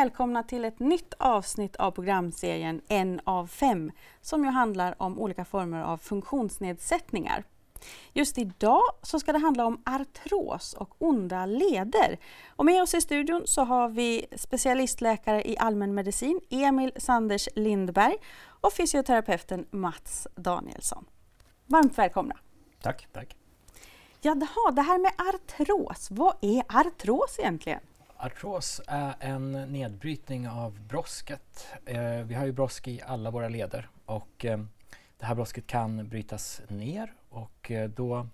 välkomna till ett nytt avsnitt av programserien En av fem som ju handlar om olika former av funktionsnedsättningar. Just idag så ska det handla om artros och onda leder. Och med oss i studion så har vi specialistläkare i allmänmedicin Emil Sanders Lindberg och fysioterapeuten Mats Danielsson. Varmt välkomna! Tack. Tack. Ja, det här med artros, vad är artros egentligen? Artros är en nedbrytning av brosket. Eh, vi har ju brosk i alla våra leder och eh, det här brosket kan brytas ner och eh, då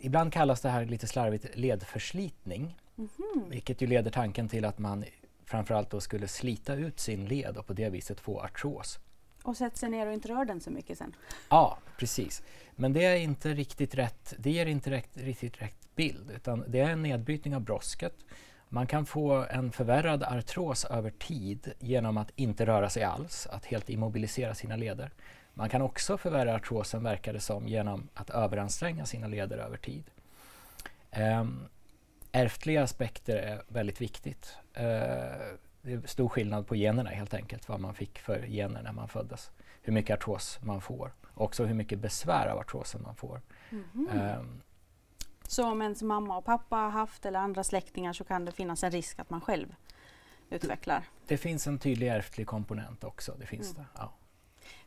Ibland kallas det här lite slarvigt ledförslitning. Mm -hmm. Vilket ju leder tanken till att man framförallt då skulle slita ut sin led och på det viset få artros. Och sätta sig ner och inte röra den så mycket sen? Ja, precis. Men det är inte riktigt rätt, det ger inte rätt, riktigt rätt bild utan det är en nedbrytning av brosket. Man kan få en förvärrad artros över tid genom att inte röra sig alls, att helt immobilisera sina leder. Man kan också förvärra artrosen, verkar det som, genom att överanstränga sina leder över tid. Um, ärftliga aspekter är väldigt viktigt. Uh, det är stor skillnad på generna helt enkelt, vad man fick för gener när man föddes. Hur mycket artros man får. Också hur mycket besvär av artrosen man får. Mm -hmm. um, så om ens mamma och pappa har haft eller andra släktingar så kan det finnas en risk att man själv utvecklar? Det, det finns en tydlig ärftlig komponent också. Det finns mm. det, ja.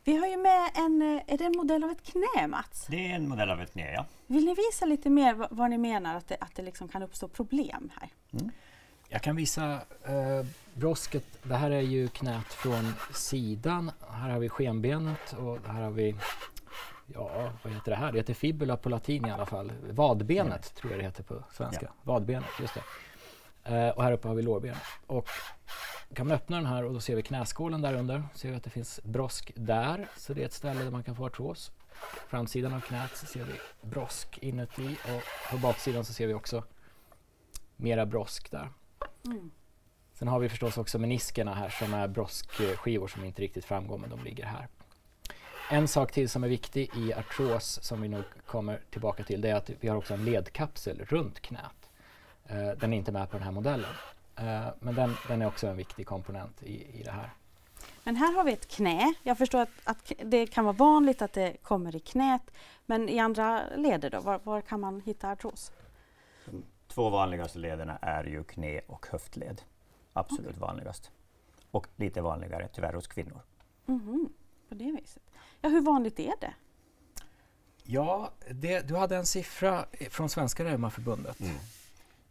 Vi har ju med en, eh, är det en modell av ett knä Mats? Det är en modell av ett knä, ja. Vill ni visa lite mer vad, vad ni menar att det, att det liksom kan uppstå problem här? Mm. Jag kan visa eh, brosket. Det här är ju knät från sidan. Här har vi skenbenet och här har vi Ja, vad heter det här? Det heter fibula på latin i alla fall. Vadbenet mm. tror jag det heter på svenska. Ja. Vadbenet, just det. Eh, och här uppe har vi lårbenet. Och kan man öppna den här och då ser vi knäskålen där under. Ser vi att det finns brosk där, så det är ett ställe där man kan få artros. Framsidan av knät så ser vi brosk inuti och på baksidan så ser vi också mera brosk där. Mm. Sen har vi förstås också meniskerna här som är broskskivor som inte riktigt framgår men de ligger här. En sak till som är viktig i artros som vi nog kommer tillbaka till det är att vi har också en ledkapsel runt knät. Uh, den är inte med på den här modellen. Uh, men den, den, är också en viktig komponent i, i det här. Men här har vi ett knä. Jag förstår att, att, det kan vara vanligt att det kommer i knät. Men i andra leder då, var, var kan man hitta artros? De två vanligaste lederna är ju knä och höftled. Absolut okay. vanligast. Och lite vanligare tyvärr hos kvinnor. Mm -hmm. På det viset. Ja, hur vanligt är det? Ja, det, du hade en siffra från Svenska Reumaförbundet. Mm.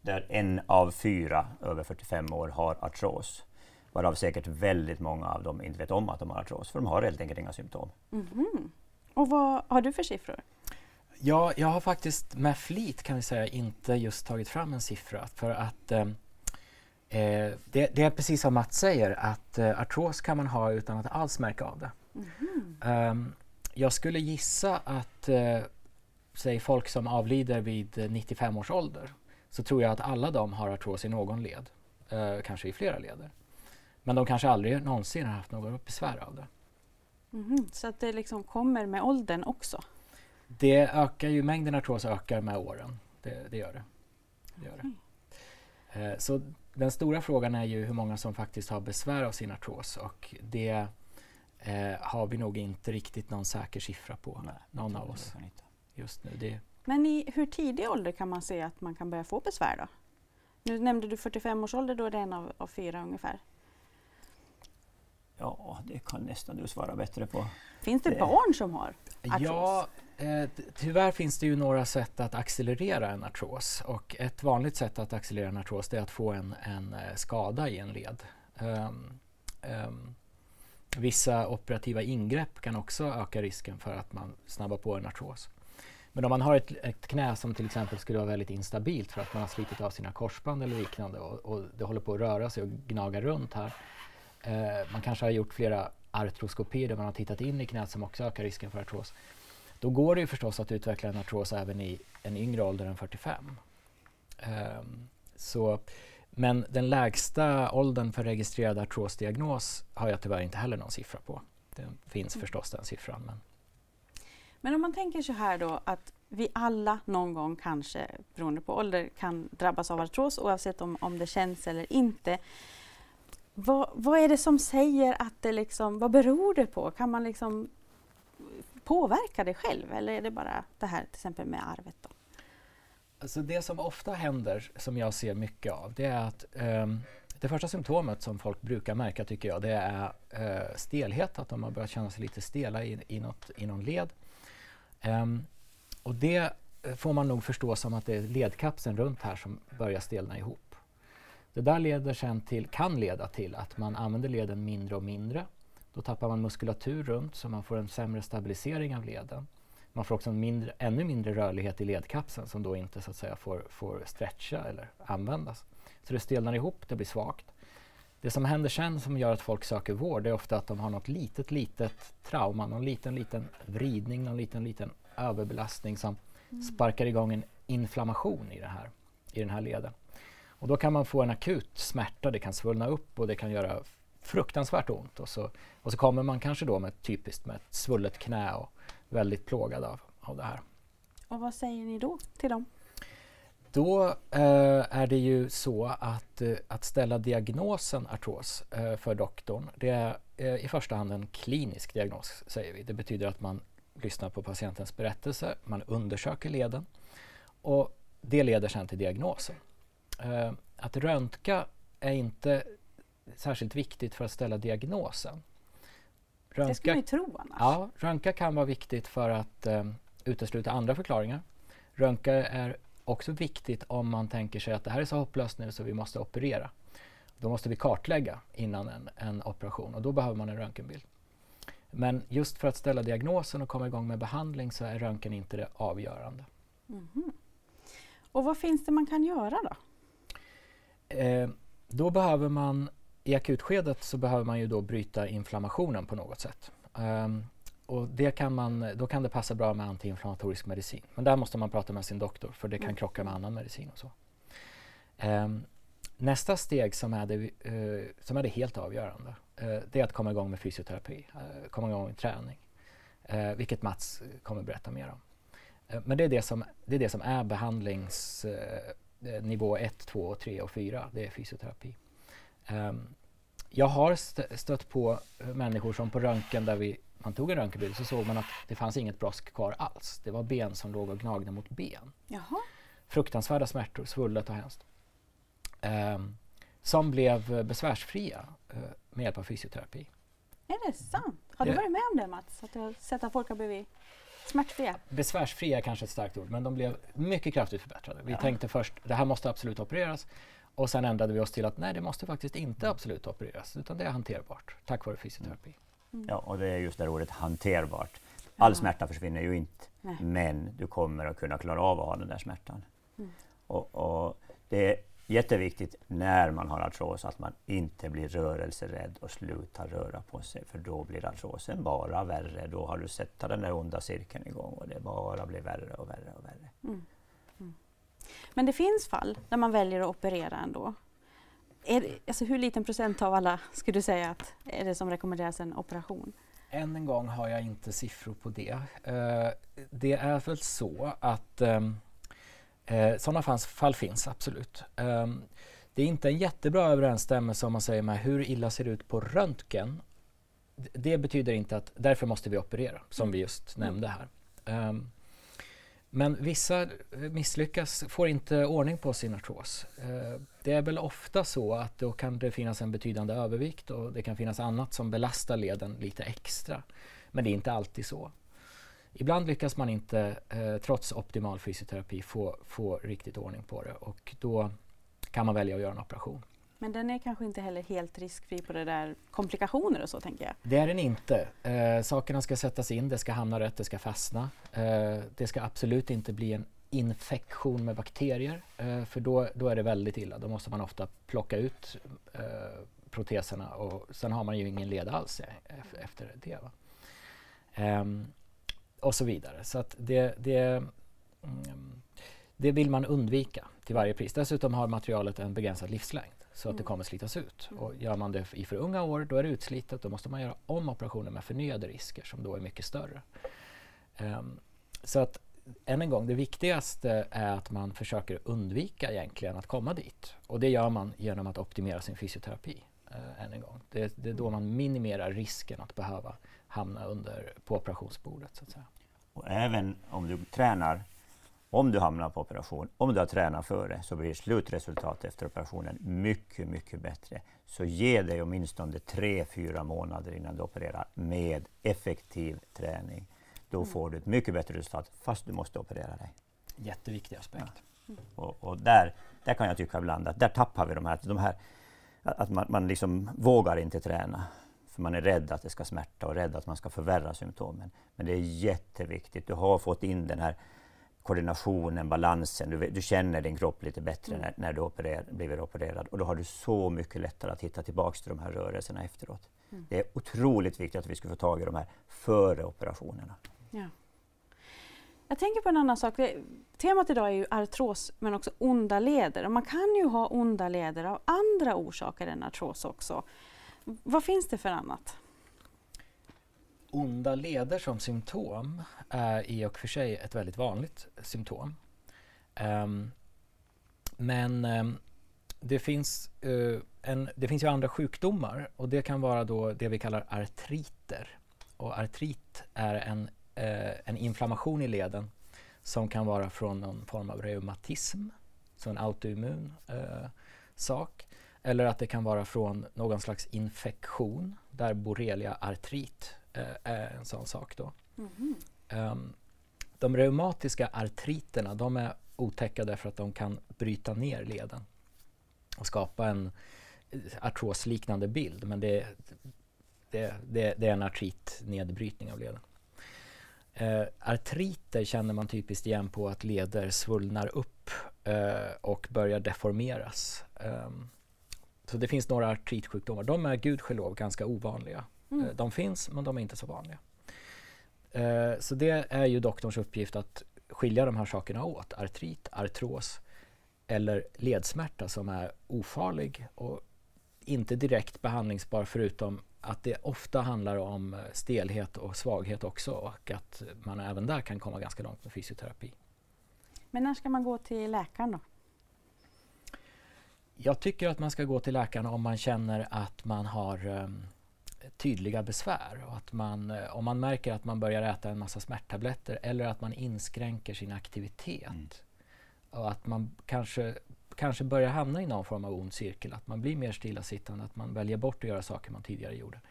Där en av fyra över 45 år har artros. Varav säkert väldigt många av dem inte vet om att de har artros, för de har helt enkelt inga symptom. Mm -hmm. Och vad har du för siffror? Ja, jag har faktiskt med flit kan vi säga inte just tagit fram en siffra för att eh, eh det, det, är precis som Mats säger att eh, artros kan man ha utan att alls märka av det. Mm. Um, jag skulle gissa att uh, säg folk som avlider vid 95 års ålder så tror jag att alla de har artros i någon led, uh, kanske i flera leder. Men de kanske aldrig någonsin har haft något besvär av det. Mm. Så att det liksom kommer med åldern också? Det ökar ju, mängden artros ökar med åren. Det, det gör det. det, gör det. Uh, så den stora frågan är ju hur många som faktiskt har besvär av sin artros och det eh, har vi nog inte riktigt någon säker siffra på, Nej, någon av oss. Just nu. Det... Men i hur tidig ålder kan man se att man kan börja få besvär då? Nu nämnde du 45 års ålder, då är det en av, av fyra ungefär. Ja, det kan nästan du svara bättre på. Finns det, det. barn som har artros? Ja, eh, tyvärr finns det ju några sätt att accelerera en artros. Och ett vanligt sätt att accelerera en artros är att få en, en eh, skada i en led. Um, um, Vissa operativa ingrepp kan också öka risken för att man snabbar på en artros. Men om man har ett, ett, knä som till exempel skulle vara väldigt instabilt för att man har slitit av sina korsband eller liknande och, och det håller på att röra sig och gnaga runt här. Eh, man kanske har gjort flera artroskopier där man har tittat in i knät som också ökar risken för artros. Då går det ju förstås att utveckla en artros även i en yngre ålder än 45. Eh, så men den lägsta åldern för registrerad artrosdiagnos har jag tyvärr inte heller någon siffra på. Det finns mm. förstås den siffran. Men... men om man tänker så här då att vi alla någon gång kanske, beroende på ålder, kan drabbas av artros oavsett om, om det känns eller inte. Vad, vad är det som säger att det liksom, vad beror det på? Kan man liksom påverka det själv eller är det bara det här till exempel med arvet? Då? Alltså det som ofta händer, som jag ser mycket av, det är att um, det första symptomet som folk brukar märka tycker jag, det är uh, stelhet, att de har börjat känna sig lite stela i, i, något, i någon led. Um, och det eh, får man nog förstå som att det är ledkapseln runt här som börjar stelna ihop. Det där leder sen till, kan leda till att man använder leden mindre och mindre. Då tappar man muskulatur runt så man får en sämre stabilisering av leden. Man får också en mindre, ännu mindre rörlighet i ledkapseln som då inte så att säga får, får stretcha eller användas. Så det stelnar ihop, det blir svagt. Det som händer sen som gör att folk söker vård är ofta att de har något litet, litet trauma, någon liten, liten vridning, någon liten, liten överbelastning som mm. sparkar igång en inflammation i, det här, i den här leden. Och då kan man få en akut smärta, det kan svullna upp och det kan göra fruktansvärt ont. Och så, och så kommer man kanske då med typiskt med ett svullet knä och väldigt plågad av, av det här. Och vad säger ni då till dem? Då eh, är det ju så att, eh, att ställa diagnosen artros eh, för doktorn, det är eh, i första hand en klinisk diagnos säger vi. Det betyder att man lyssnar på patientens berättelse, man undersöker leden och det leder sedan till diagnosen. Eh, att röntga är inte särskilt viktigt för att ställa diagnosen. Röntga, det skulle man ju tro annars. Ja, röntga kan vara viktigt för att eh, utesluta andra förklaringar. Röntga är också viktigt om man tänker sig att det här är så hopplöst nu så vi måste operera. Då måste vi kartlägga innan en, en operation och då behöver man en röntgenbild. Men just för att ställa diagnosen och komma igång med behandling så är röntgen inte det avgörande. Mm -hmm. Och vad finns det man kan göra då? Eh, då behöver man i akutskedet så behöver man ju då bryta inflammationen på något sätt. Um, och det kan man, då kan det passa bra med antiinflammatorisk medicin. Men där måste man prata med sin doktor för det kan mm. krocka med annan medicin och så. Um, nästa steg som är det, uh, som är det helt avgörande, uh, det är att komma igång med fysioterapi, uh, komma igång med träning. vilket Mats kommer berätta mer om. men det är det som, det är, det som är behandlingsnivå 1, 2, 3 och 4, det är fysioterapi. Um, jag har stött på människor som på röntgen där vi, man tog en röntgenbild så såg man att det fanns inget brosk kvar alls. Det var ben som låg och gnagde mot ben. Jaha. Fruktansvärda smärtor, svullet och hemskt. Um, som blev besvärsfria uh, med hjälp av fysioterapi. Är det sant? Har du varit med om det Mats? Att du har sett att folk har blivit smärtfria? Besvärsfria är kanske ett starkt ord, men de blev mycket kraftigt förbättrade. Vi ja. tänkte först, det här måste absolut opereras. Och sen ändrade vi oss till att nej, det måste faktiskt inte absolut opereras, utan det är hanterbart tack vare fysioterapi. Mm. Ja, och det är just det ordet hanterbart. All ja. smärta försvinner ju inte, nej. men du kommer att kunna klara av att ha den där smärtan. Mm. Och, och, det är jätteviktigt när man har artros att man inte blir rörelserädd och slutar röra på sig, för då blir artrosen bara värre. Då har du sett den där onda cirkeln igång och det bara blir värre och värre och värre. Mm. Men det finns fall där man väljer att operera ändå. Är det, alltså hur liten procent av alla skulle du säga att är det som rekommenderas en operation? Än en gång har jag inte siffror på det. Eh, det är väl så att ehm, eh, sådana fall finns, absolut. Eh, det är inte en jättebra överensstämmelse om man säger med hur illa ser det ut på röntgen. Det betyder inte att därför måste vi operera, som vi just nämnde här. Um, men vissa eh, misslyckas, får inte ordning på sin artros. Eh, det är väl ofta så att då kan det finnas en betydande övervikt och det kan finnas annat som belastar leden lite extra. Men det är inte alltid så. Ibland lyckas man inte, eh, trots optimal fysioterapi, få, få riktigt ordning på det och då kan man välja att göra en operation. Men den är kanske inte heller helt riskfri på det där komplikationer och så tänker jag? Det är den inte. Eh, sakerna ska sättas in, det ska hamna rätt, det ska fastna. Eh, det ska absolut inte bli en infektion med bakterier eh, för då, då är det väldigt illa. Då måste man ofta plocka ut eh, proteserna och sen har man ju ingen led alls e-, efter det. Um, och så vidare. Så att det, det, mm, det vill man undvika till varje pris. Dessutom har materialet en begränsad livslängd så att mm. det kommer slitas ut. Och gör man det i för unga år, då är det utslitet. Då måste man göra om operationen med förnyade risker som då är mycket större. Um, så att än en gång, det viktigaste är att man försöker undvika egentligen att komma dit. Och det gör man genom att optimera sin fysioterapi. Uh, eh, än en gång. Det, det, är då man minimerar risken att behöva hamna under, på operationsbordet. Så att säga. Och även om du tränar, om du hamnar på operation, om du har tränat före, så blir slutresultatet efter operationen mycket, mycket bättre. Så ge dig åtminstone tre, fyra månader innan du opererar med effektiv träning. Då mm. får du ett mycket bättre resultat fast du måste operera dig. Jätteviktig aspekt. Ja. Och, och, där, där kan jag tycka ibland att där tappar vi de här, de här att man, man liksom vågar inte träna. För man är rädd att det ska smärta och rädd att man ska förvärra symptomen. Men det är jätteviktigt. Du har fått in den här koordinationen, balansen. Du, du känner din kropp lite bättre mm. när, när, du operer, blivit opererad. Och då har du så mycket lättare att hitta tillbaks till de här rörelserna efteråt. Mm. Det är otroligt viktigt att vi ska få tag i de här före operationerna. Ja. Jag tänker på en annan sak. Temat idag är ju artros men också onda leder. Och man kan ju ha onda leder av andra orsaker än artros också. Vad finns det för annat? Onda leder som symptom är i och för sig ett väldigt vanligt symptom. Um, men um, det, finns, uh, en, det finns ju andra sjukdomar och det kan vara då det vi kallar artriter. Och artrit är en, uh, en inflammation i leden som kan vara från någon form av reumatism, så en autoimmun uh, sak. Eller att det kan vara från någon slags infektion där borrelia-artrit är en sån sak. Då. Mm. Um, de reumatiska artriterna de är otäcka därför att de kan bryta ner leden och skapa en artrosliknande bild men det, det, det, det är en artritnedbrytning av leden. Uh, artriter känner man typiskt igen på att leder svullnar upp uh, och börjar deformeras. Um, så det finns några artritsjukdomar. De är gudskelov ganska ovanliga. Mm. Eh, de finns, men de är inte så vanliga. Uh, så det är ju doktorns uppgift att skilja de här sakerna åt. Artrit, artros eller ledsmärta som är ofarlig och inte direkt behandlingsbar förutom att det ofta handlar om eh, stelhet och svaghet också och att man även där kan komma ganska långt med fysioterapi. Men när ska man gå till läkaren då? Jag tycker att man ska gå till läkaren om man känner att man har um, tydliga besvär. Och att man, uh, om man märker att man börjar äta en massa smärttabletter eller att man inskränker sin aktivitet. Mm. Och att man kanske, kanske börjar hamna i någon form av ond cirkel. Att man blir mer stillasittande, att man väljer bort att göra saker man tidigare gjorde.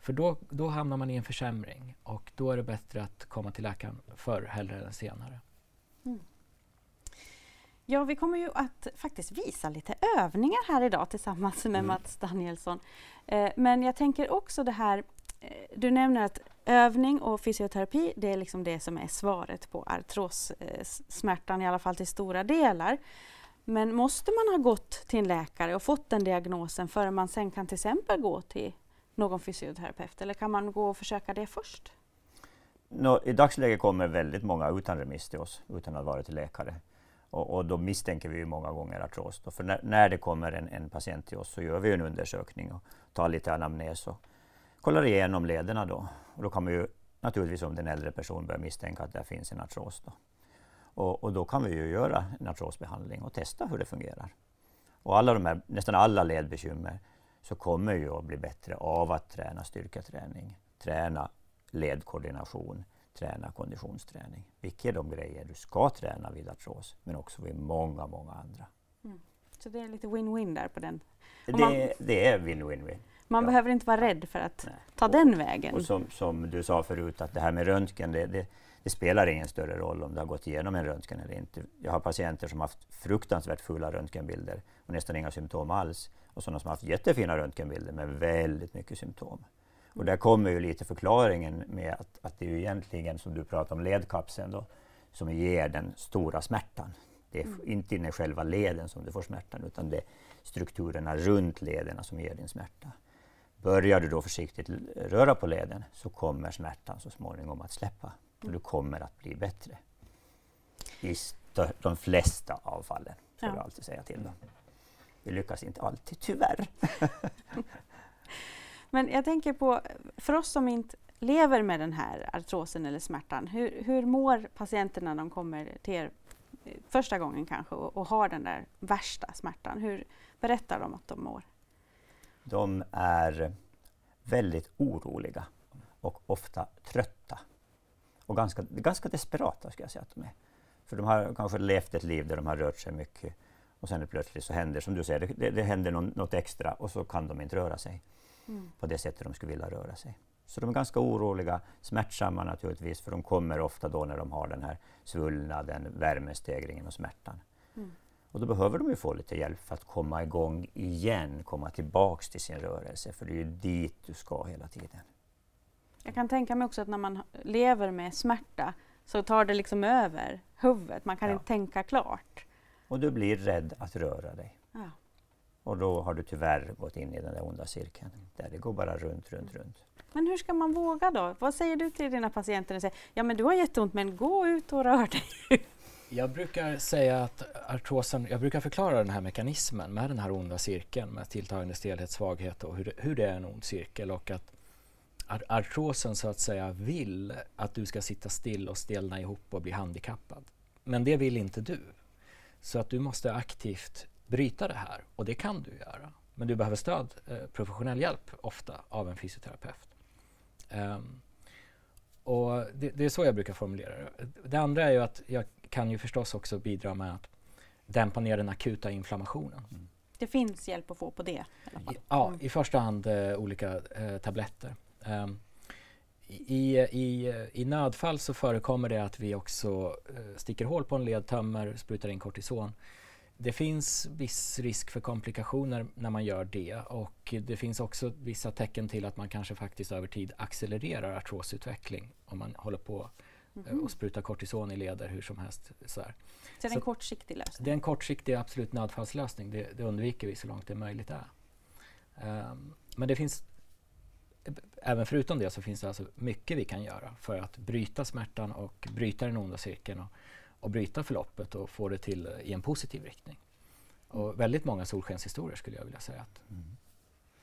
För då, då hamnar man i en försämring och då är det bättre att komma till läkaren förr hellre än senare. Ja, vi kommer ju att faktiskt visa lite övningar här idag tillsammans med mm. Mats Danielsson. Eh, men jag tänker också det här, eh, du nämner att övning och fysioterapi, det är liksom det som är svaret på artrossmärtan, eh, i alla fall till stora delar. Men måste man ha gått till en läkare och fått den diagnosen för man sen kan till exempel gå till någon fysioterapeut, eller kan man gå och försöka det först? No, I dagsläget kommer väldigt många utan remiss till oss, utan att vara till läkare. Och, och då misstänker vi många gånger artros. Då. För när, när, det kommer en, en, patient till oss så gör vi en undersökning och tar lite anamnes och kollar igenom lederna då. Och då kan man ju naturligtvis om den äldre person börjar misstänka att det finns en artros. Då. Och, och, då kan vi ju göra en artrosbehandling och testa hur det fungerar. Och alla de här, nästan alla ledbekymmer så kommer ju att bli bättre av att träna styrketräning, träna ledkoordination, träna konditionsträning. Vilka är de grejer du ska träna vid artros, men också vid många, många andra. Mm. Så det är lite win-win där på den? Det, man, det, är win-win-win. Man ja. behöver inte vara rädd för att Nej. ta och, den vägen. Och som, som, du sa förut, att det här med röntgen, det, det, det, spelar ingen större roll om du har gått igenom en röntgen eller inte. Jag har patienter som har haft fruktansvärt fulla röntgenbilder och nästan inga symptom alls. Och sådana som har haft jättefina röntgenbilder med väldigt mycket symptom. Och där kommer ju lite förklaringen med att, att det är ju egentligen, som du pratar om, ledkapseln då, som ger den stora smärtan. Det är mm. inte inne i själva leden som du får smärtan, utan det är strukturerna runt lederna som ger din smärta. Börjar du då försiktigt röra på leden så kommer smärtan så småningom att släppa och du kommer att bli bättre. I de flesta av fallen, ska ja. alltid säga till dem. Vi lyckas inte alltid, tyvärr. Men jag tänker på, för oss som inte lever med den här artrosen eller smärtan, hur, hur mår patienterna när de kommer till er eh, första gången kanske och, och, har den där värsta smärtan? Hur berättar de att de mår? de är väldigt oroliga och ofta trötta. Och ganska, ganska desperata skulle jag säga att de är. För de har kanske levt ett liv där de har rört sig mycket och sen plötsligt så händer, som du säger, det, det händer någon, något extra och så kan de inte röra sig mm. på det sättet de skulle vilja röra sig. Så de är ganska oroliga, smärtsamma naturligtvis, för de kommer ofta då när de har den här svullnaden, värmestegringen och smärtan. Mm. Och då behöver de ju få lite hjälp för att komma igång igen, komma tillbaks till sin rörelse, för det är ju dit du ska hela tiden. Jag kan tänka mig också att när man lever med smärta så tar det liksom över huvudet, man kan ja. inte tänka klart. Och du blir rädd att röra dig. Och då har du tyvärr gått in i den där onda cirkeln, där det går bara runt, runt, runt. Men hur ska man våga då? Vad säger du till dina patienter? Säger, ja men du har jätteont men gå ut och rör dig. Jag brukar säga att artrosen, jag brukar förklara den här mekanismen med den här onda cirkeln med tilltagande stelhet, svaghet och hur, hur det är en ond cirkel och att artrosen så att säga vill att du ska sitta still och stelna ihop och bli handikappad. Men det vill inte du. Så att du måste aktivt bryta det här och det kan du göra. Men du behöver stöd, eh, professionell hjälp ofta av en fysioterapeut. Um, och det, det, är så jag brukar formulera det. Det andra är ju att jag kan ju förstås också bidra med att dämpa ner den akuta inflammationen. Mm. Det finns hjälp att få på det? I, ja, mm. i första hand uh, olika uh, tabletter. Um, i, i, I nödfall så förekommer det att vi också uh, sticker hål på en led, tömmer, sprutar in kortison det finns viss risk för komplikationer när man gör det och det finns också vissa tecken till att man kanske faktiskt över tid accelererar artrosutveckling om man håller på mm -hmm. och sprutar kortison i leder hur som helst. Så, så det är en kortsiktig lösning? Det är en kortsiktig absolut nödfallslösning. Det, det undviker vi så långt det möjligt är. Um, men det finns Även förutom det så finns det alltså mycket vi kan göra för att bryta smärtan och bryta den onda cirkeln och och bryta förloppet och få det till i en positiv riktning. Och väldigt många solskenshistorier skulle jag vilja säga. Att. Mm.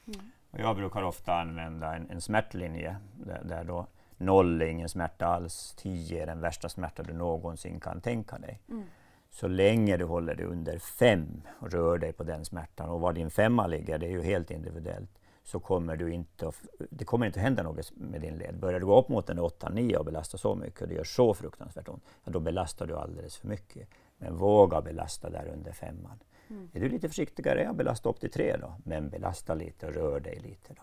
Mm. jag brukar ofta använda en, en smärtlinje där, där då noll är ingen smärta alls, tio är den värsta smärta du någonsin kan tänka dig. Mm. Så länge du håller dig under fem och rör dig på den smärtan och var din femma ligger, det är ju helt individuellt så kommer du inte att, det kommer inte att hända något med din led. Börjar du gå upp mot en 8-9 och belasta så mycket och det gör så fruktansvärt ont, ja, då belastar du alldeles för mycket. Men våga belasta där under femman. Mm. Är du lite försiktigare, ja, belasta upp till tre då, men belasta lite och rör dig lite. Då.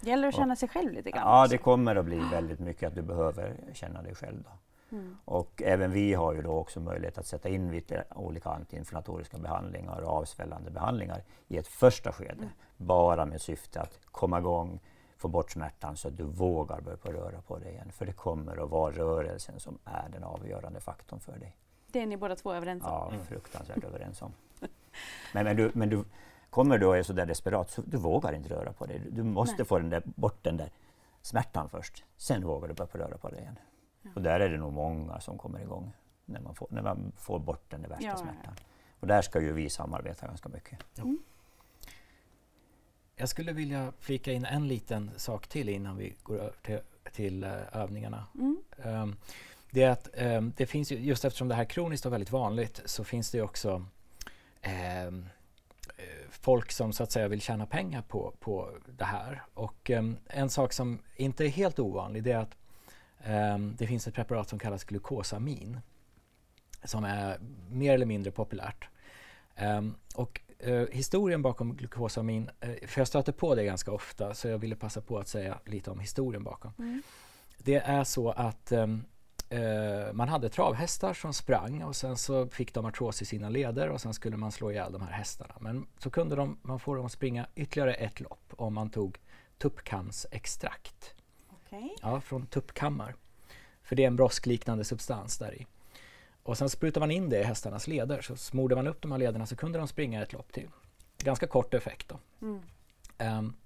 Det gäller att känna och, sig själv lite grann? Ja, det kommer att bli väldigt mycket att du behöver känna dig själv. Då. Mm. Och även vi har ju då också möjlighet att sätta in lite olika antiinflammatoriska behandlingar och avsvällande behandlingar i ett första skede. Mm. Bara med syfte att komma igång, få bort smärtan så att du vågar börja röra på dig igen. För det kommer att vara rörelsen som är den avgörande faktorn för dig. Det är ni båda två överens om? Ja, mm. fruktansvärt överens om. Men, men, du, men du kommer du och är så där desperat så du vågar inte röra på dig. Du måste Nej. få den där, bort den där smärtan först. Sen vågar du börja röra på dig igen. Och där är det nog många som kommer igång när man får, när man får bort den värsta ja, smärtan. Ja. Och där ska ju vi samarbeta ganska mycket. Mm. Jag skulle vilja flika in en liten sak till innan vi går över till, till uh, övningarna. Mm. Um, det är att um, det finns ju, just eftersom det här kroniskt och väldigt vanligt så finns det också um, folk som så att säga vill tjäna pengar på, på det här. Och en sak som inte är helt ovanlig det är att Um, det finns ett preparat som kallas glukosamin som är mer eller mindre populärt. Um, och uh, historien bakom glukosamin, uh, för jag stöter på det ganska ofta så jag ville passa på att säga lite om historien bakom. Mm. Det är så att um, uh, man hade travhästar som sprang och sen så fick de artros i sina leder och sen skulle man slå ihjäl de här hästarna. Men så kunde de, man få dem att springa ytterligare ett lopp om man tog tuppkamsextrakt. Okay. Ja, från tuppkammar. För det är en broskliknande substans där i. Och sen sprutar man in det i hästarnas leder. Så smorde man upp de här lederna så kunde de springa ett lopp till. Ganska kort effekt då. Mm. Um,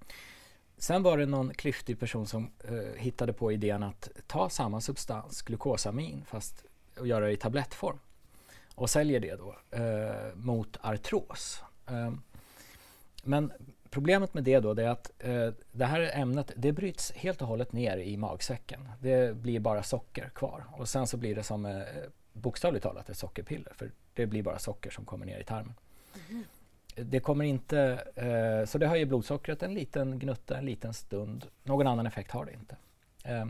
sen var det någon klyftig person som uh, hittade på idén att ta samma substans, glukosamin, fast och göra det i tablettform. Och säljer det då uh, mot artros. Um, men Problemet med det då är att eh, det här ämnet det bryts helt och hållet ner i magsäcken. Det blir bara socker kvar och sen så blir det som eh, bokstavligt talat ett sockerpiller för det blir bara socker som kommer ner i tarmen. Mm. det kommer inte, eh, så det höjer blodsockret en liten gnutta, en liten stund. Någon annan effekt har det inte. Eh,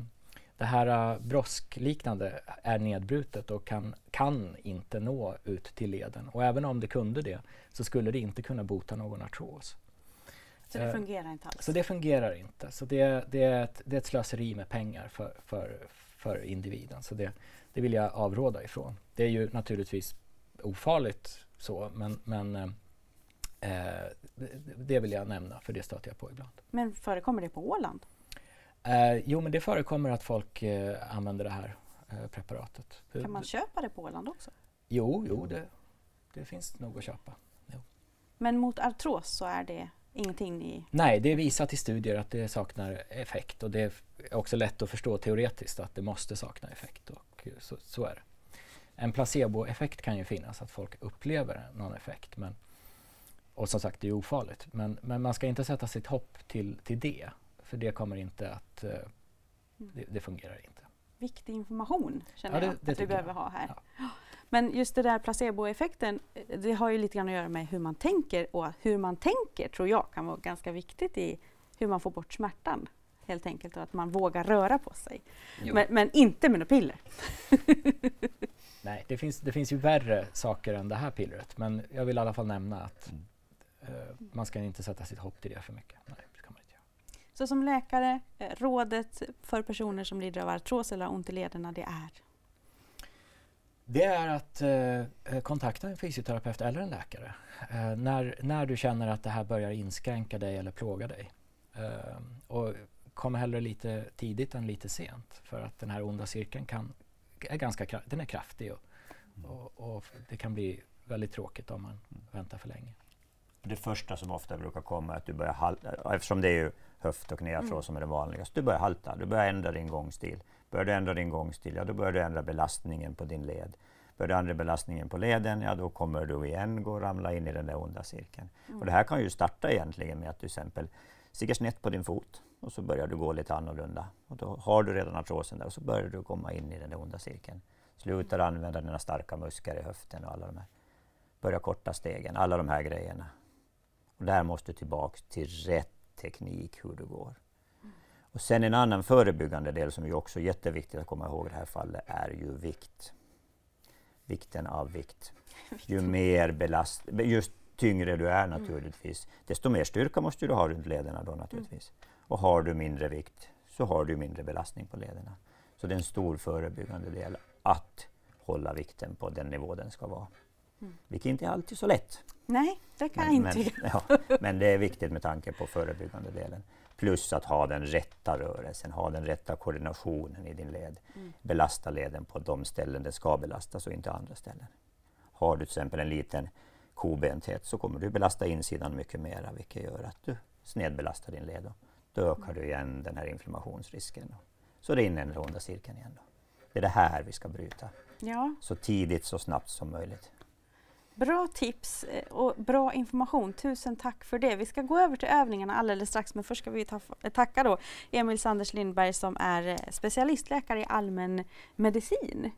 det här uh, broskliknande är nedbrutet och kan, kan inte nå ut till leden. Och även om det kunde det så skulle det inte kunna bota någon artros. Så det fungerar inte alls? Så det fungerar inte. Så det, det, är, ett, det är ett slöseri med pengar för, för, för individen. Så det, det vill jag avråda ifrån. Det är ju naturligtvis ofarligt så, men, men eh, det, det vill jag nämna för det stöter jag på ibland. Men förekommer det på Åland? Eh, jo, men det förekommer att folk eh, använder det här eh, preparatet. Kan man köpa det på Åland också? Jo, jo det, det finns nog att köpa. Jo. Men mot artros så är det ingenting ni... Nej, det är visat i studier att det saknar effekt och det är också lätt att förstå teoretiskt att det måste sakna effekt och så, så är det. En placeboeffekt kan ju finnas, att folk upplever någon effekt. Men, och som sagt, det är ofarligt. Men, men man ska inte sätta sitt hopp till, till det. För det kommer inte att... Uh, det, det, fungerar inte. Viktig information känner ja, det, jag att vi behöver jag. ha här. Ja. Men just det där placeboeffekten, det har ju lite grann att göra med hur man tänker och hur man tänker tror jag kan vara ganska viktigt i hur man får bort smärtan helt enkelt och att man vågar röra på sig. Men, men, inte med några piller. Nej, det finns, det finns ju värre saker än det här pillret men jag vill i alla fall nämna att mm. uh, man ska inte sätta sitt hopp till det för mycket. Nej. Så som läkare, eh, rådet för personer som lider av artros eller ont i lederna, det är? Det är att eh, kontakta en fysioterapeut eller en läkare eh, när, när du känner att det här börjar inskränka dig eller plåga dig. Eh, och kom hellre lite tidigt än lite sent för att den här onda cirkeln kan, är ganska den är kraftig och, och, och det kan bli väldigt tråkigt om man väntar för länge. Det första som ofta brukar komma är att du börjar halta, eftersom det är ju höft och knäartros mm. som är det vanligaste. Du börjar halta, du börjar ändra din gångstil. Börjar du ändra din gångstil, ja då börjar du ändra belastningen på din led. Börjar du ändra belastningen på leden, ja då kommer du igen gå och ramla in i den där onda cirkeln. Mm. Och det här kan ju starta egentligen med att du till exempel stiger snett på din fot och så börjar du gå lite annorlunda. Och då har du redan artrosen där och så börjar du komma in i den där onda cirkeln. Slutar använda dina starka muskler i höften och alla de här. Börja korta stegen, alla de här grejerna. Och där måste du tillbaks till rätt teknik hur det går. Och sen en annan förebyggande del som är också jätteviktigt att komma ihåg i det här fallet är ju vikt. Vikten av vikt. Ju mer belast, just tyngre du är naturligtvis, mm. desto mer styrka måste du ha runt lederna då naturligtvis. Mm. Och har du mindre vikt så har du mindre belastning på lederna. Så det är en stor förebyggande del att hålla vikten på den nivå den ska vara. Mm. Vilket inte är alltid så lätt. Nej, det kan men, jag inte. Men, ja, men det är viktigt med tanke på förebyggande delen. Plus att ha den rätta rörelsen, ha den rätta koordinationen i din led. Mm. Belasta leden på de ställen det ska belastas och inte andra ställen. Har du till exempel en liten kobenthet så kommer du belasta insidan mycket mer vilket gör att du snedbelastar din led. Då ökar du igen den här inflammationsrisken. Så det är inne i den runda cirkeln igen. Då. Det är det här vi ska bryta. Ja. Så tidigt, så snabbt som möjligt. Bra tips eh, och bra information. Tusen tack för det. Vi ska gå över till övningarna alldeles strax men först ska vi ta, tacka då Emil Sanders Lindberg som är eh, specialistläkare i allmän medicin.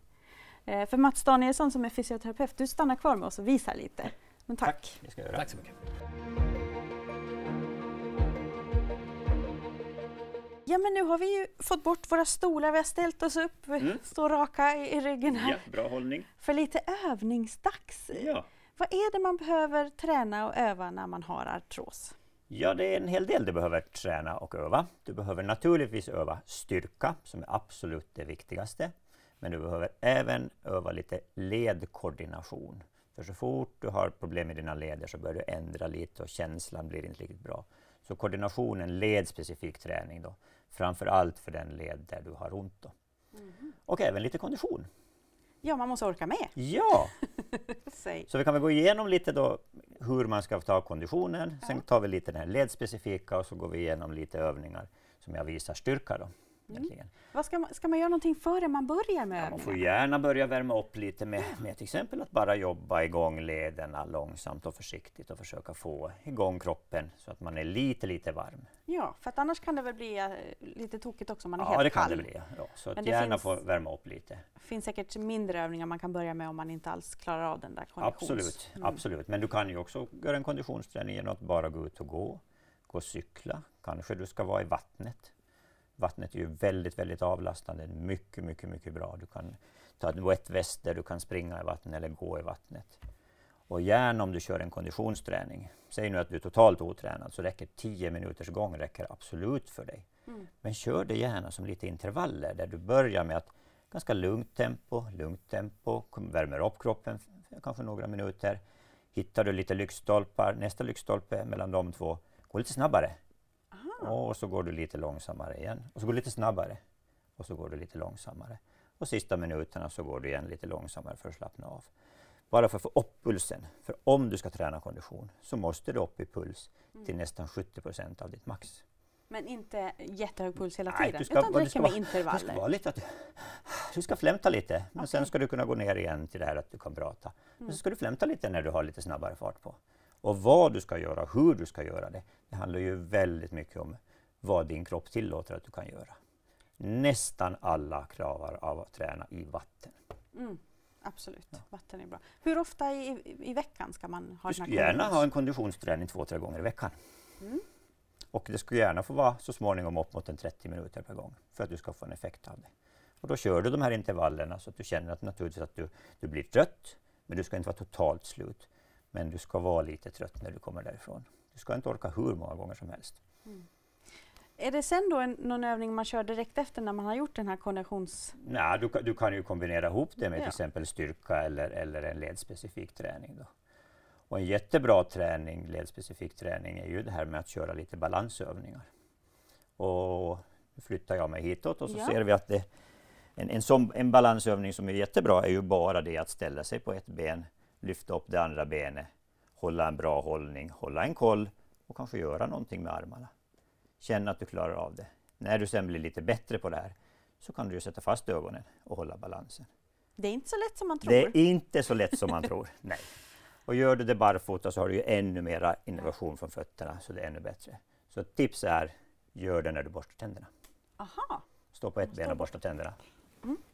Eh, för Mats Danielsson som är fysioterapeut, du stannar kvar med oss och visar lite. Men tack. Tack, tack så mycket. Ja men nu har vi ju fått bort våra stolar, vi har ställt oss upp, mm. står raka i, i ryggen här. Ja, bra hållning. För lite övningsdags. Ja. Vad är det man behöver träna och öva när man har artros? Ja, det är en hel del du behöver träna och öva. Du behöver naturligtvis öva styrka, som är absolut det viktigaste. Men du behöver även öva lite ledkoordination. För så fort du har problem med dina leder så börjar du ändra lite och känslan blir inte riktigt bra. Så koordinationen, ledspecifik träning då, framför allt för den led där du har ont. Då. Mm. Och även lite kondition. Ja, man måste orka med. Ja! så vi kan väl gå igenom lite då hur man ska ta konditionen. Sen tar vi lite den här ledspecifika och så går vi igenom lite övningar som jag visar styrka. Då. Egentligen. Vad ska, man, ska man göra någonting före man börjar med Ja, man får gärna börja värma upp lite med, med till exempel att bara jobba igång lederna långsamt och försiktigt och försöka få igång kroppen så att man är lite, lite varm. Ja, för att annars kan det väl bli eh, lite tokigt också om man är Ja, helt det kan kall. det bli. Ja, så att gärna finns- få värma upp lite. Det finns säkert mindre övningar man kan börja med om man inte alls klarar av den där konditions... Absolut, Mm. absolut. Men du kan ju också göra en konditionsträning genom att bara gå ut och gå, gå och cykla. Kanske du ska vara i vattnet. Vattnet är ju väldigt, väldigt avlastande. Mycket, mycket, mycket bra. Du kan ta ett wet väst där du kan springa i vattnet eller gå i vattnet. Och gärna om du kör en konditionsträning. Säg nu att du är totalt otränad så räcker 10 minuters gång räcker absolut för dig. Mm. Men kör det gärna som lite intervaller där du börjar med att ganska lugnt tempo, lugnt tempo, värmer upp kroppen kanske några minuter. Hittar du lite lyktstolpar, nästa lyktstolpe mellan de två, gå lite snabbare. Och så går du lite långsammare igen. Och så går du lite snabbare. Och så går du lite långsammare. Och sista minuterna så går du igen lite långsammare för att slappna av. Bara för att få upp pulsen. För om du ska träna kondition så måste du upp i puls till nästan 70 procent av ditt max. Men inte jättehög puls hela Nej, tiden, du ska- utan det du räcker med intervaller. ska vara lite att du, du ska flämta lite, men sen Okej. ska du kunna gå ner igen till det här att du kan prata. Men Mm. så ska du flämta lite när du har lite snabbare fart på. Och vad du ska göra, hur du ska göra det, det handlar ju väldigt mycket om vad din kropp tillåter att du kan göra. Nästan alla klarar av att träna i vatten. Mm, absolut, vatten är bra. Hur ofta i, i, i veckan ska man ha Du den här gärna ha en konditionsträning två, tre gånger i veckan. Mm. Och det skulle gärna få vara så småningom upp mot en 30 minuter per gång för att du ska få en effekt av det. Och då kör du de här intervallerna så att du känner att naturligtvis att du, du blir trött, men du ska inte vara totalt slut. Men du ska vara lite trött när du kommer därifrån. Du ska inte orka hur många gånger som helst. Är det sen då en, någon övning man kör direkt efter när man har gjort den här konditions... Nej, du, kan- du kan ju kombinera ihop det med Ja. till exempel styrka eller, eller en ledspecifik träning. Då. Och en jättebra träning, ledspecifik träning, är ju det här med att köra lite balansövningar. Och nu flyttar jag mig hitåt och så Ja. ser vi att det, en, en, sån, en balansövning som är jättebra är ju bara det att ställa sig på ett ben, lyfta upp det andra benet, hålla en bra hållning, hålla en koll och kanske göra någonting med armarna. Känna att du klarar av det. När du sen blir lite bättre på det här så kan du sätta fast ögonen och hålla balansen. Det är inte så lätt som man tror. Det är inte så lätt som man tror. Nej. Och gör du det barfota så har du ju ännu mera innovation från fötterna så det är ännu bättre. Så ett tips är, gör det när du borstar tänderna. Aha. Stå på ett ben och borsta tänderna.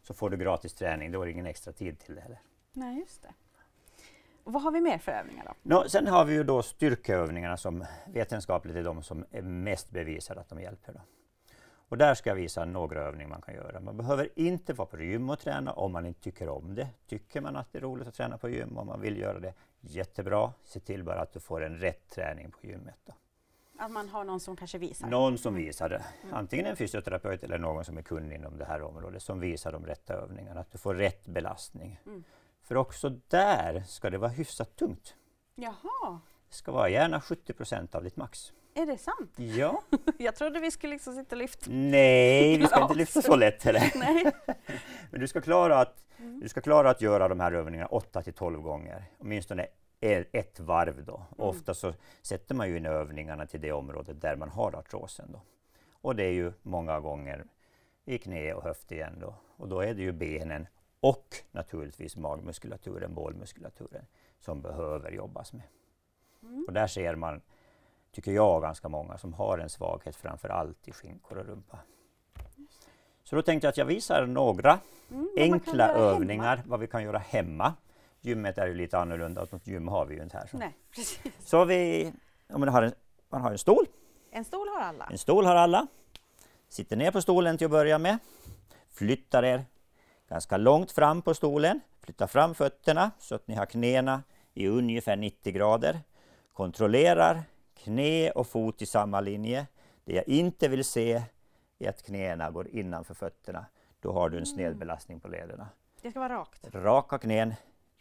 Så får du gratis träning, då är det ingen extra tid till det heller. Nej, just det. Och vad har vi mer för övningar då? Nå, sen har vi ju då styrkeövningarna som vetenskapligt är de som är mest bevisade att de hjälper. Då. Och där ska jag visa några övningar man kan göra. Man behöver inte vara på gym och träna om man inte tycker om det. Tycker man att det är roligt att träna på gym och man vill göra det, jättebra. Se till bara att du får en rätt träning på gymmet. Då. Att man har någon som kanske visar. Någon som visar det. Antingen en fysioterapeut eller någon som är kunnig inom det här området som visar de rätta övningarna. Att du får rätt belastning. Mm. För också där ska det vara hyfsat tungt. Jaha, Det ska vara gärna 70 procent av ditt max. är det sant? Ja. Jag trodde vi skulle liksom sitta och lyfta. Nej, vi ska inte lyfta så lätt heller. Nej. Men du ska klara att, du ska klara att göra de här övningarna 8 till 12 gånger. Åtminstone ett varv då. Ofta så sätter man ju in övningarna till det området där man har artrosen. Då. Och det är ju många gånger i knä och höft igen då. Och då är det ju benen och naturligtvis magmuskulaturen, bålmuskulaturen som behöver jobbas med. Och där ser man, tycker jag, ganska många som har en svaghet framför allt i skinkor och rumpa. Så då tänkte jag att jag visar några Mm, enkla göra hemma. övningar, vad vi kan göra hemma. Gymmet är ju lite annorlunda, något gym har vi ju inte här. Så, Nej, precis. så vi, om man, har en, man har en stol, En stol har alla. en stol har alla. Sitter ner på stolen till att börja med. Flyttar er ganska långt fram på stolen. Flytta fram fötterna så att ni har knäna i ungefär 90 grader. Kontrollerar knä och fot i samma linje. Det jag inte vill se är att knäna går innanför fötterna. Då har du en snedbelastning på lederna. Det ska vara rakt. Raka knän,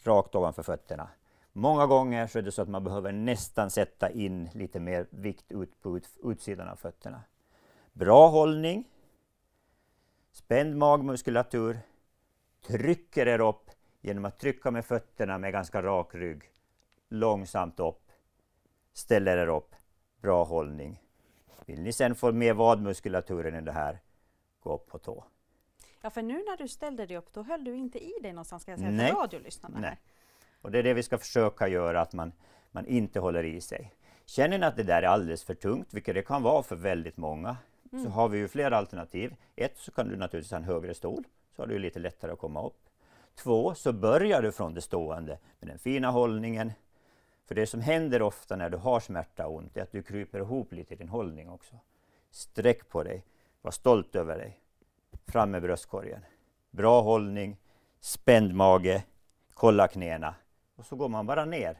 rakt ovanför fötterna. Många gånger så är det så att man behöver nästan sätta in lite mer vikt ut på ut, utsidan av fötterna. Bra hållning. Spänd magmuskulatur. Trycker er upp genom att trycka med fötterna med ganska rak rygg. Långsamt upp. Ställer er upp. Bra hållning. Vill ni sen få med vadmuskulaturen i det här, gå upp på tå. Ja, för nu när du ställde dig upp, då höll du inte i dig någonstans, ska jag säga, Nej. för radiolyssnarna. Nej. Och det är det vi ska försöka göra, att man, man inte håller i sig. Känner ni att det där är alldeles för tungt, vilket det kan vara för väldigt många, mm. så har vi ju flera alternativ. Ett, så kan du naturligtvis ha en högre stol, så har du lite lättare att komma upp. Två, så börjar du från det stående med den fina hållningen. För det som händer ofta när du har smärta och ont är att du kryper ihop lite i din hållning också. Sträck på dig, var stolt över dig. Fram med bröstkorgen. Bra hållning, spänd mage, kolla knäna. Och så går man bara ner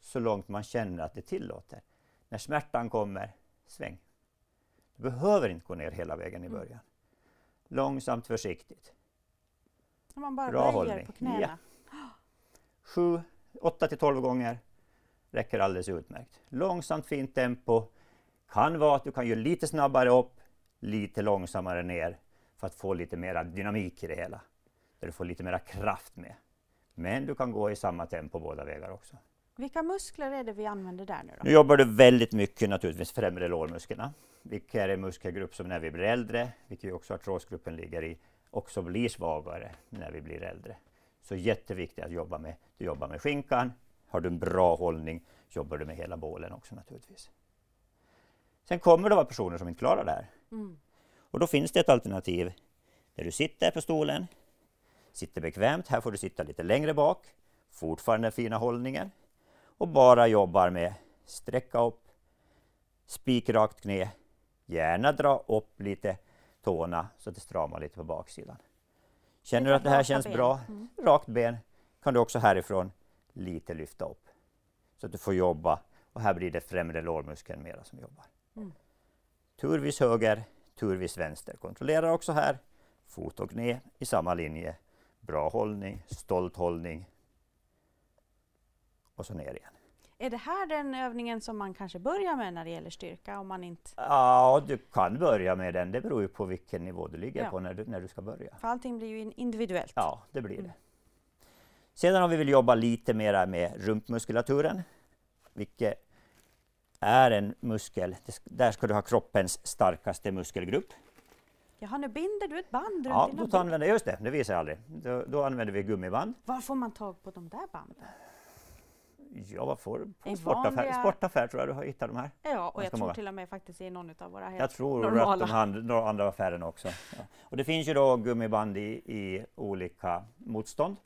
så långt man känner att det tillåter. När smärtan kommer, sväng. Du behöver inte gå ner hela vägen i mm. början. Långsamt, försiktigt. Man bara Bra hållning. på knäna. Ja. 7, 8 till 12 gånger räcker alldeles utmärkt. Långsamt fint tempo. Kan vara att du kan göra lite snabbare upp, lite långsammare ner för att få lite mera dynamik i det hela. Där du får lite mera kraft med. Men du kan gå i samma tempo båda vägar också. Vilka muskler är det vi använder där nu då? Nu jobbar du väldigt mycket naturligtvis främre lårmusklerna, vilket är en muskelgrupp som när vi blir äldre, vilket ju också artrosgruppen ligger i, också blir svagare när vi blir äldre. Så jätteviktigt att jobba med. Du jobbar med skinkan, har du en bra hållning jobbar du med hela bålen också naturligtvis. Sen kommer det vara personer som inte klarar det här. Mm. Och då finns det ett alternativ där du sitter på stolen, sitter bekvämt, här får du sitta lite längre bak, fortfarande den fina hållningen och bara jobbar med sträcka upp, spikrakt knä, gärna dra upp lite tårna så att det stramar lite på baksidan. Känner du att det här känns ben. bra, mm. rakt ben, kan du också härifrån lite lyfta upp. Så att du får jobba och här blir det främre lårmuskeln mera som jobbar. Mm. Turvis höger, turvis vänster. Kontrollera också här, fot och knä i samma linje. Bra hållning, stolt hållning. Och så ner igen. Är det här den övningen som man kanske börjar med när det gäller styrka? Om man inte... Ja, du kan börja med den. Det beror ju på vilken nivå du ligger ja. på när du, när du ska börja. För allting blir ju individuellt. Ja, det blir mm. det. Sedan om vi vill jobba lite mera med rumpmuskulaturen, vilket är en muskel, där ska du ha kroppens starkaste muskelgrupp. Jaha, nu binder du ett band runt Ja, då använder, just det, det visar jag aldrig. Då, då använder vi gummiband. Var får man tag på de där banden? Ja, vad får På en sportaffär, sportaffär tror jag du har hittat de här. Ja, och jag tror många. till och med faktiskt i någon av våra helt Jag tror normala. att de andra, andra affärerna också. Ja. Och det finns ju då gummiband i, i olika motstånd.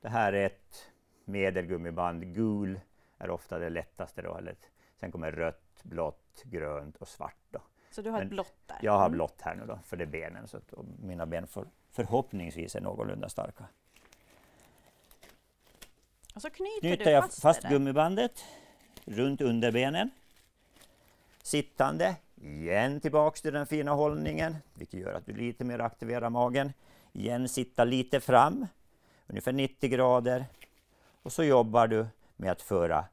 Det här är ett medelgummiband. Gul är ofta det lättaste. Då, eller sen kommer rött, blått, grönt och svart. Då. Så du har Men ett blått där? Jag har mm. blått här nu då, för det är benen. Så att, mina ben för, förhoppningsvis är någorlunda starka. Och så knyter, knyter du jag fast, fast gummibandet runt underbenen. Sittande, igen tillbaks till den fina hållningen, vilket gör att du lite mer aktiverar magen. Igen sitta lite fram, ungefär 90 grader. Och så jobbar du med att föra,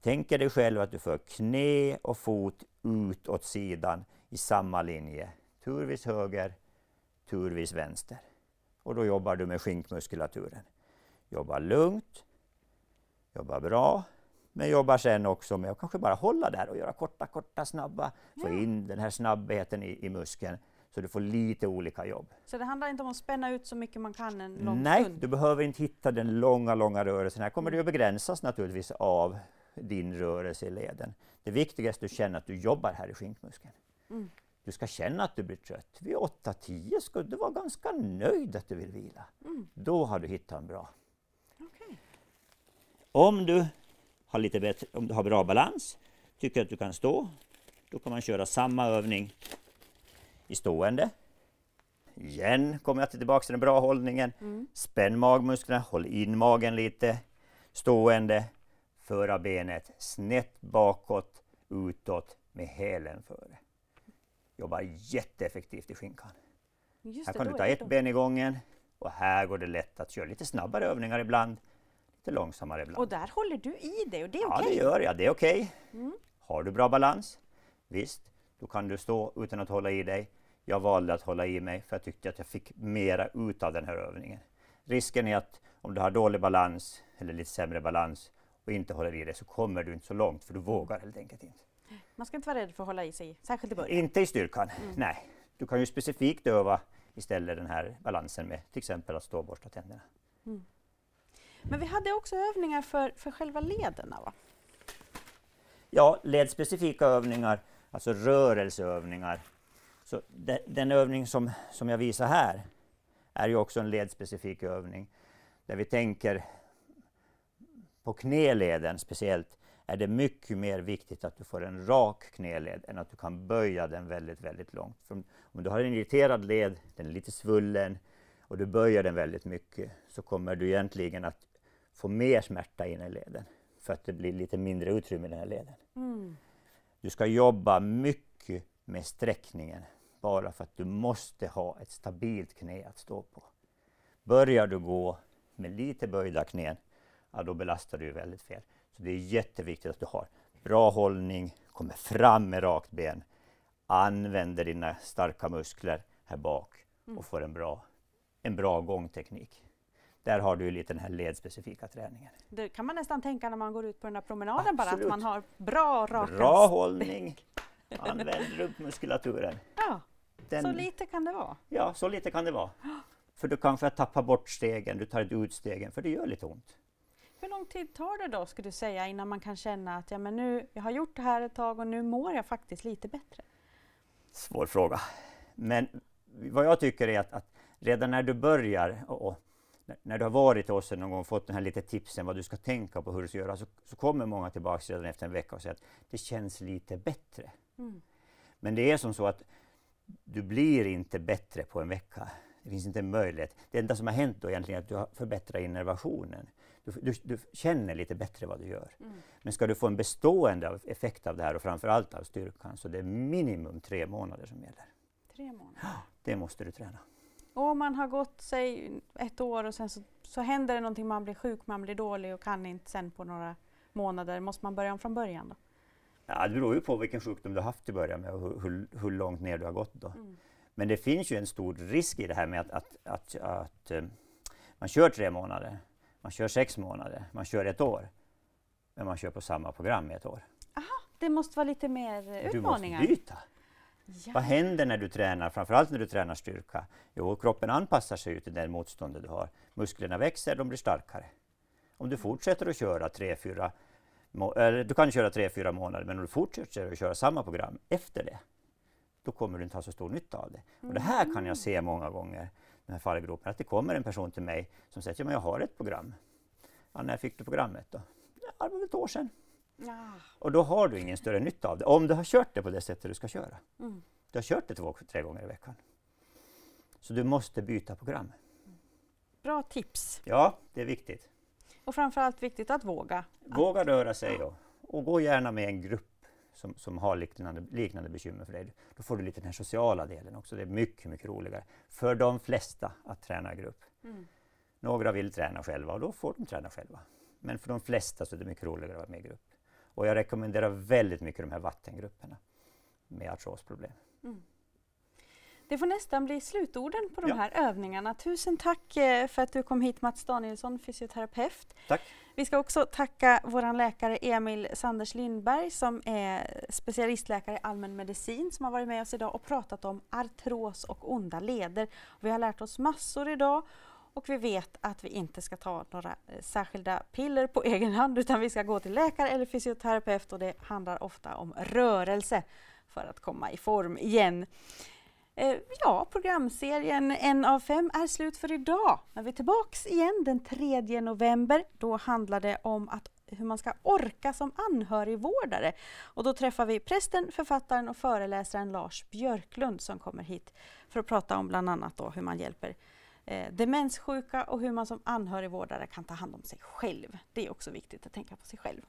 tänker dig själv att du för knä och fot ut åt sidan i samma linje. Turvis höger, turvis vänster. Och då jobbar du med skinkmuskulaturen. Jobba lugnt, jobba bra, men jobbar sen också med att kanske bara hålla där och göra korta, korta, snabba, få in den här snabbheten i, i muskeln så du får lite olika jobb. Så det handlar inte om att spänna ut så mycket man kan en lång Nej, stund? du behöver inte hitta den långa, långa rörelsen. Här kommer mm. det att begränsas naturligtvis av din rörelse i leden. Det viktigaste är att känna att du jobbar här i skinkmuskeln. Mm. Du ska känna att du blir trött. Vid 8-10 ska du vara ganska nöjd att du vill vila. Mm. Då har du hittat en bra. Om du har lite bättre, om du har bra balans, tycker att du kan stå, då kan man köra samma övning i stående. Igen kommer jag tillbaka till den bra hållningen. Mm. Spänn magmusklerna, håll in magen lite. Stående, föra benet snett bakåt, utåt med hälen före. Jobbar jätteeffektivt i skinkan. Just här kan du ta ett ben i gången och här går det lätt att köra lite snabbare övningar ibland, lite långsammare ibland. Och där håller du i dig och det är okej? Okay. Ja, det gör jag. Det är okej. Okay. Mm. Har du bra balans, visst, då kan du stå utan att hålla i dig. Jag valde att hålla i mig för jag tyckte att jag fick mera ut av den här övningen. Risken är att om du har dålig balans eller lite sämre balans och inte håller i dig så kommer du inte så långt för du vågar helt enkelt inte. Man ska inte vara rädd för att hålla i sig, särskilt i början. Inte i styrkan, mm. nej. du kan ju specifikt öva istället den här balansen med till exempel att stå och borsta tänderna. Mm. Men vi hade också övningar för, för själva lederna va? Ja, ledspecifika övningar, alltså rörelseövningar. Så de, den övning som, som jag visar här är ju också en ledspecifik övning där vi tänker på knäleden speciellt är det mycket mer viktigt att du får en rak knäled än att du kan böja den väldigt, väldigt långt. För om du har en irriterad led, den är lite svullen och du böjer den väldigt mycket så kommer du egentligen att få mer smärta i leden för att det blir lite mindre utrymme i den här leden. Mm. Du ska jobba mycket med sträckningen bara för att du måste ha ett stabilt knä att stå på. Börjar du gå med lite böjda knän, ja, då belastar du väldigt fel. Så det är jätteviktigt att du har bra hållning, kommer fram med rakt ben, använder dina starka muskler här bak och mm. får en bra, en bra gångteknik. Där har du lite den här ledspecifika träningen. Det kan man nästan tänka när man går ut på den här promenaden bara, att man har bra raka Bra hållning, använd rumpmuskulaturen. Ja, den, så lite kan det vara? Ja, så lite kan det vara. För du kanske tappar bort stegen, du tar inte ut stegen, för det gör lite ont. Hur lång tid tar det då, skulle du säga, innan man kan känna att ja, men nu, jag har gjort det här ett tag och nu mår jag faktiskt lite bättre? Svår fråga. Men vad jag tycker är att, att redan när du börjar och, och när du har varit hos oss någon gång och fått den här lite tipsen vad du ska tänka på, hur du ska göra, så, så kommer många tillbaka redan efter en vecka och säger att det känns lite bättre. Mm. Men det är som så att du blir inte bättre på en vecka. Det finns inte en möjlighet. Det enda som har hänt då egentligen är att du har förbättrat innervationen. Du, du, du känner lite bättre vad du gör. Mm. Men ska du få en bestående effekt av det här och framförallt av styrkan så det är minimum tre månader som gäller. Tre månader? Det måste du träna. Och om man har gått sig ett år och sen så, så händer det någonting, man blir sjuk, man blir dålig och kan inte sen på några månader. Måste man börja om från början då? Ja, det beror ju på vilken sjukdom du haft i början med och hur, hur, hur långt ner du har gått då. Mm. Men det finns ju en stor risk i det här med att, att, att, att uh, man kör tre månader, man kör sex månader, man kör ett år. Men man kör på samma program i ett år. Aha, det måste vara lite mer utmaningar? Du måste byta. Ja. Vad händer när du tränar, framförallt när du tränar styrka? Jo, kroppen anpassar sig till det motståndet du har. Musklerna växer, de blir starkare. Om du fortsätter att köra tre, fyra du kan köra tre, fyra månader, men om du fortsätter att köra samma program efter det, då kommer du inte ha så stor nytta av det. Och det här kan jag se många gånger, den här fallgropen, att det kommer en person till mig som säger att ja, jag har ett program. Ja, när fick du programmet då? Ja, det var ett år sedan. Ja. Och då har du ingen större nytta av det, om du har kört det på det sättet du ska köra. Mm. Du har kört det två, tre gånger i veckan. Så du måste byta program. Bra tips! Ja, det är viktigt. Och framförallt viktigt att våga. Våga röra sig och, och gå gärna med en grupp som, som har liknande, liknande bekymmer för dig. Då får du lite den här sociala delen också. Det är mycket, mycket roligare för de flesta att träna i grupp. Mm. Några vill träna själva och då får de träna själva. Men för de flesta så är det mycket roligare att vara med i grupp. Och jag rekommenderar väldigt mycket de här vattengrupperna med artrosproblem. Mm. Det får nästan bli slutorden på de ja. här övningarna. Tusen tack eh, för att du kom hit Mats Danielsson, fysioterapeut. Tack. Vi ska också tacka vår läkare Emil Sanders Lindberg som är specialistläkare i allmän medicin som har varit med oss idag och pratat om artros och onda leder. Vi har lärt oss massor idag och vi vet att vi inte ska ta några eh, särskilda piller på egen hand utan vi ska gå till läkare eller fysioterapeut och det handlar ofta om rörelse för att komma i form igen. Eh, ja, programserien En av fem är slut för idag. Men vi är tillbaks igen den 3 november. Då handlar det om att hur man ska orka som anhörigvårdare. Och då träffar vi prästen, författaren och föreläsaren Lars Björklund som kommer hit för att prata om bland annat då hur man hjälper eh, demenssjuka och hur man som anhörigvårdare kan ta hand om sig själv. Det är också viktigt att tänka på sig själv.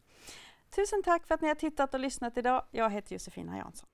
Tusen tack för att ni har tittat och lyssnat idag. Jag heter Josefina Jansson.